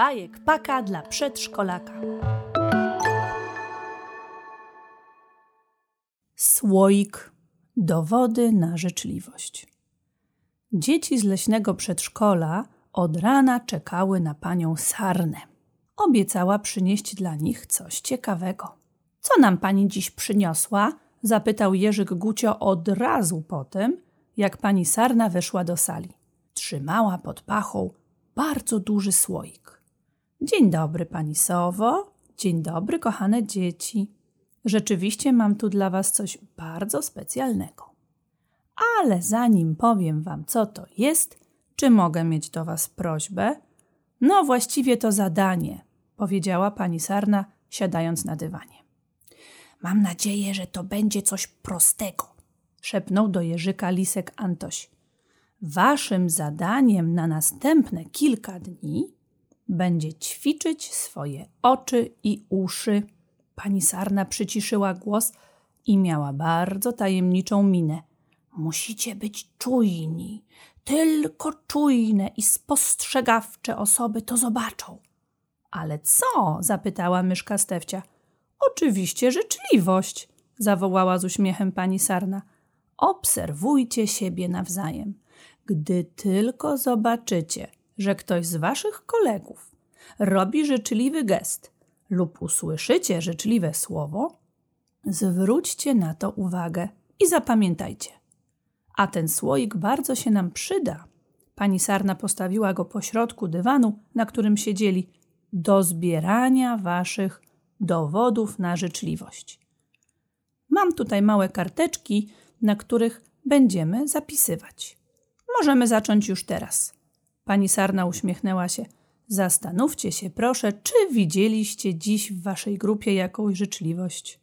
bajek paka dla przedszkolaka. Słoik. Dowody na życzliwość. Dzieci z leśnego przedszkola od rana czekały na panią Sarnę. Obiecała przynieść dla nich coś ciekawego. Co nam pani dziś przyniosła? zapytał Jerzyk Gucio od razu po tym, jak pani Sarna weszła do sali. Trzymała pod pachą bardzo duży słoik. Dzień dobry, pani Sowo. Dzień dobry, kochane dzieci. Rzeczywiście mam tu dla was coś bardzo specjalnego. Ale zanim powiem wam, co to jest, czy mogę mieć do was prośbę? No, właściwie to zadanie, powiedziała pani Sarna, siadając na dywanie. Mam nadzieję, że to będzie coś prostego, szepnął do Jerzyka lisek Antoś. Waszym zadaniem na następne kilka dni będzie ćwiczyć swoje oczy i uszy. Pani Sarna przyciszyła głos i miała bardzo tajemniczą minę. Musicie być czujni. Tylko czujne i spostrzegawcze osoby to zobaczą. Ale co? zapytała myszka Stefcia. Oczywiście życzliwość, zawołała z uśmiechem pani Sarna. Obserwujcie siebie nawzajem. Gdy tylko zobaczycie, że ktoś z waszych kolegów robi życzliwy gest lub usłyszycie życzliwe słowo, zwróćcie na to uwagę i zapamiętajcie. A ten słoik bardzo się nam przyda. Pani Sarna postawiła go pośrodku dywanu, na którym siedzieli, do zbierania waszych dowodów na życzliwość. Mam tutaj małe karteczki, na których będziemy zapisywać. Możemy zacząć już teraz. Pani Sarna uśmiechnęła się. Zastanówcie się, proszę, czy widzieliście dziś w waszej grupie jakąś życzliwość.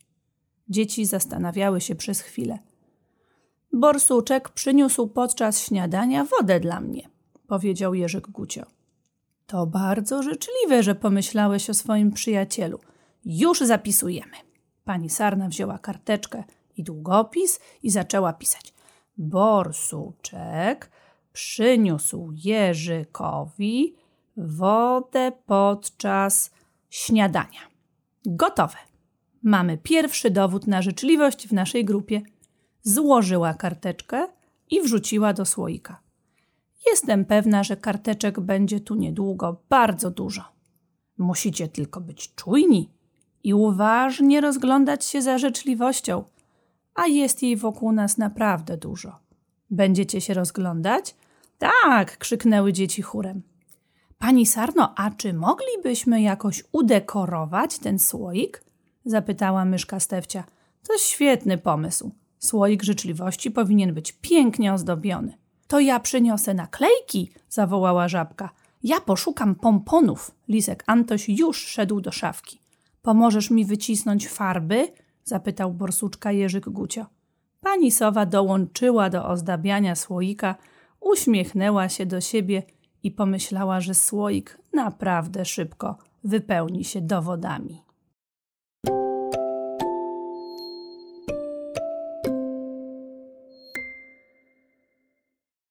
Dzieci zastanawiały się przez chwilę. Borsuczek przyniósł podczas śniadania wodę dla mnie, powiedział Jerzyk Gucio. To bardzo życzliwe, że pomyślałeś o swoim przyjacielu. Już zapisujemy. Pani Sarna wzięła karteczkę i długopis i zaczęła pisać. Borsuczek przyniósł Jerzykowi wodę podczas śniadania. Gotowe. Mamy pierwszy dowód na życzliwość w naszej grupie złożyła karteczkę i wrzuciła do słoika. Jestem pewna, że karteczek będzie tu niedługo bardzo dużo. Musicie tylko być czujni i uważnie rozglądać się za życzliwością, a jest jej wokół nas naprawdę dużo. Będziecie się rozglądać? Tak, krzyknęły dzieci chórem. Pani Sarno, a czy moglibyśmy jakoś udekorować ten słoik? zapytała myszka Stefcia. To świetny pomysł. Słoik życzliwości powinien być pięknie ozdobiony. To ja przyniosę naklejki, zawołała żabka. Ja poszukam pomponów. Lisek Antoś już szedł do szafki. Pomożesz mi wycisnąć farby? zapytał borsuczka Jerzyk Gucio. Pani sowa dołączyła do ozdabiania słoika, uśmiechnęła się do siebie i pomyślała, że słoik naprawdę szybko wypełni się dowodami.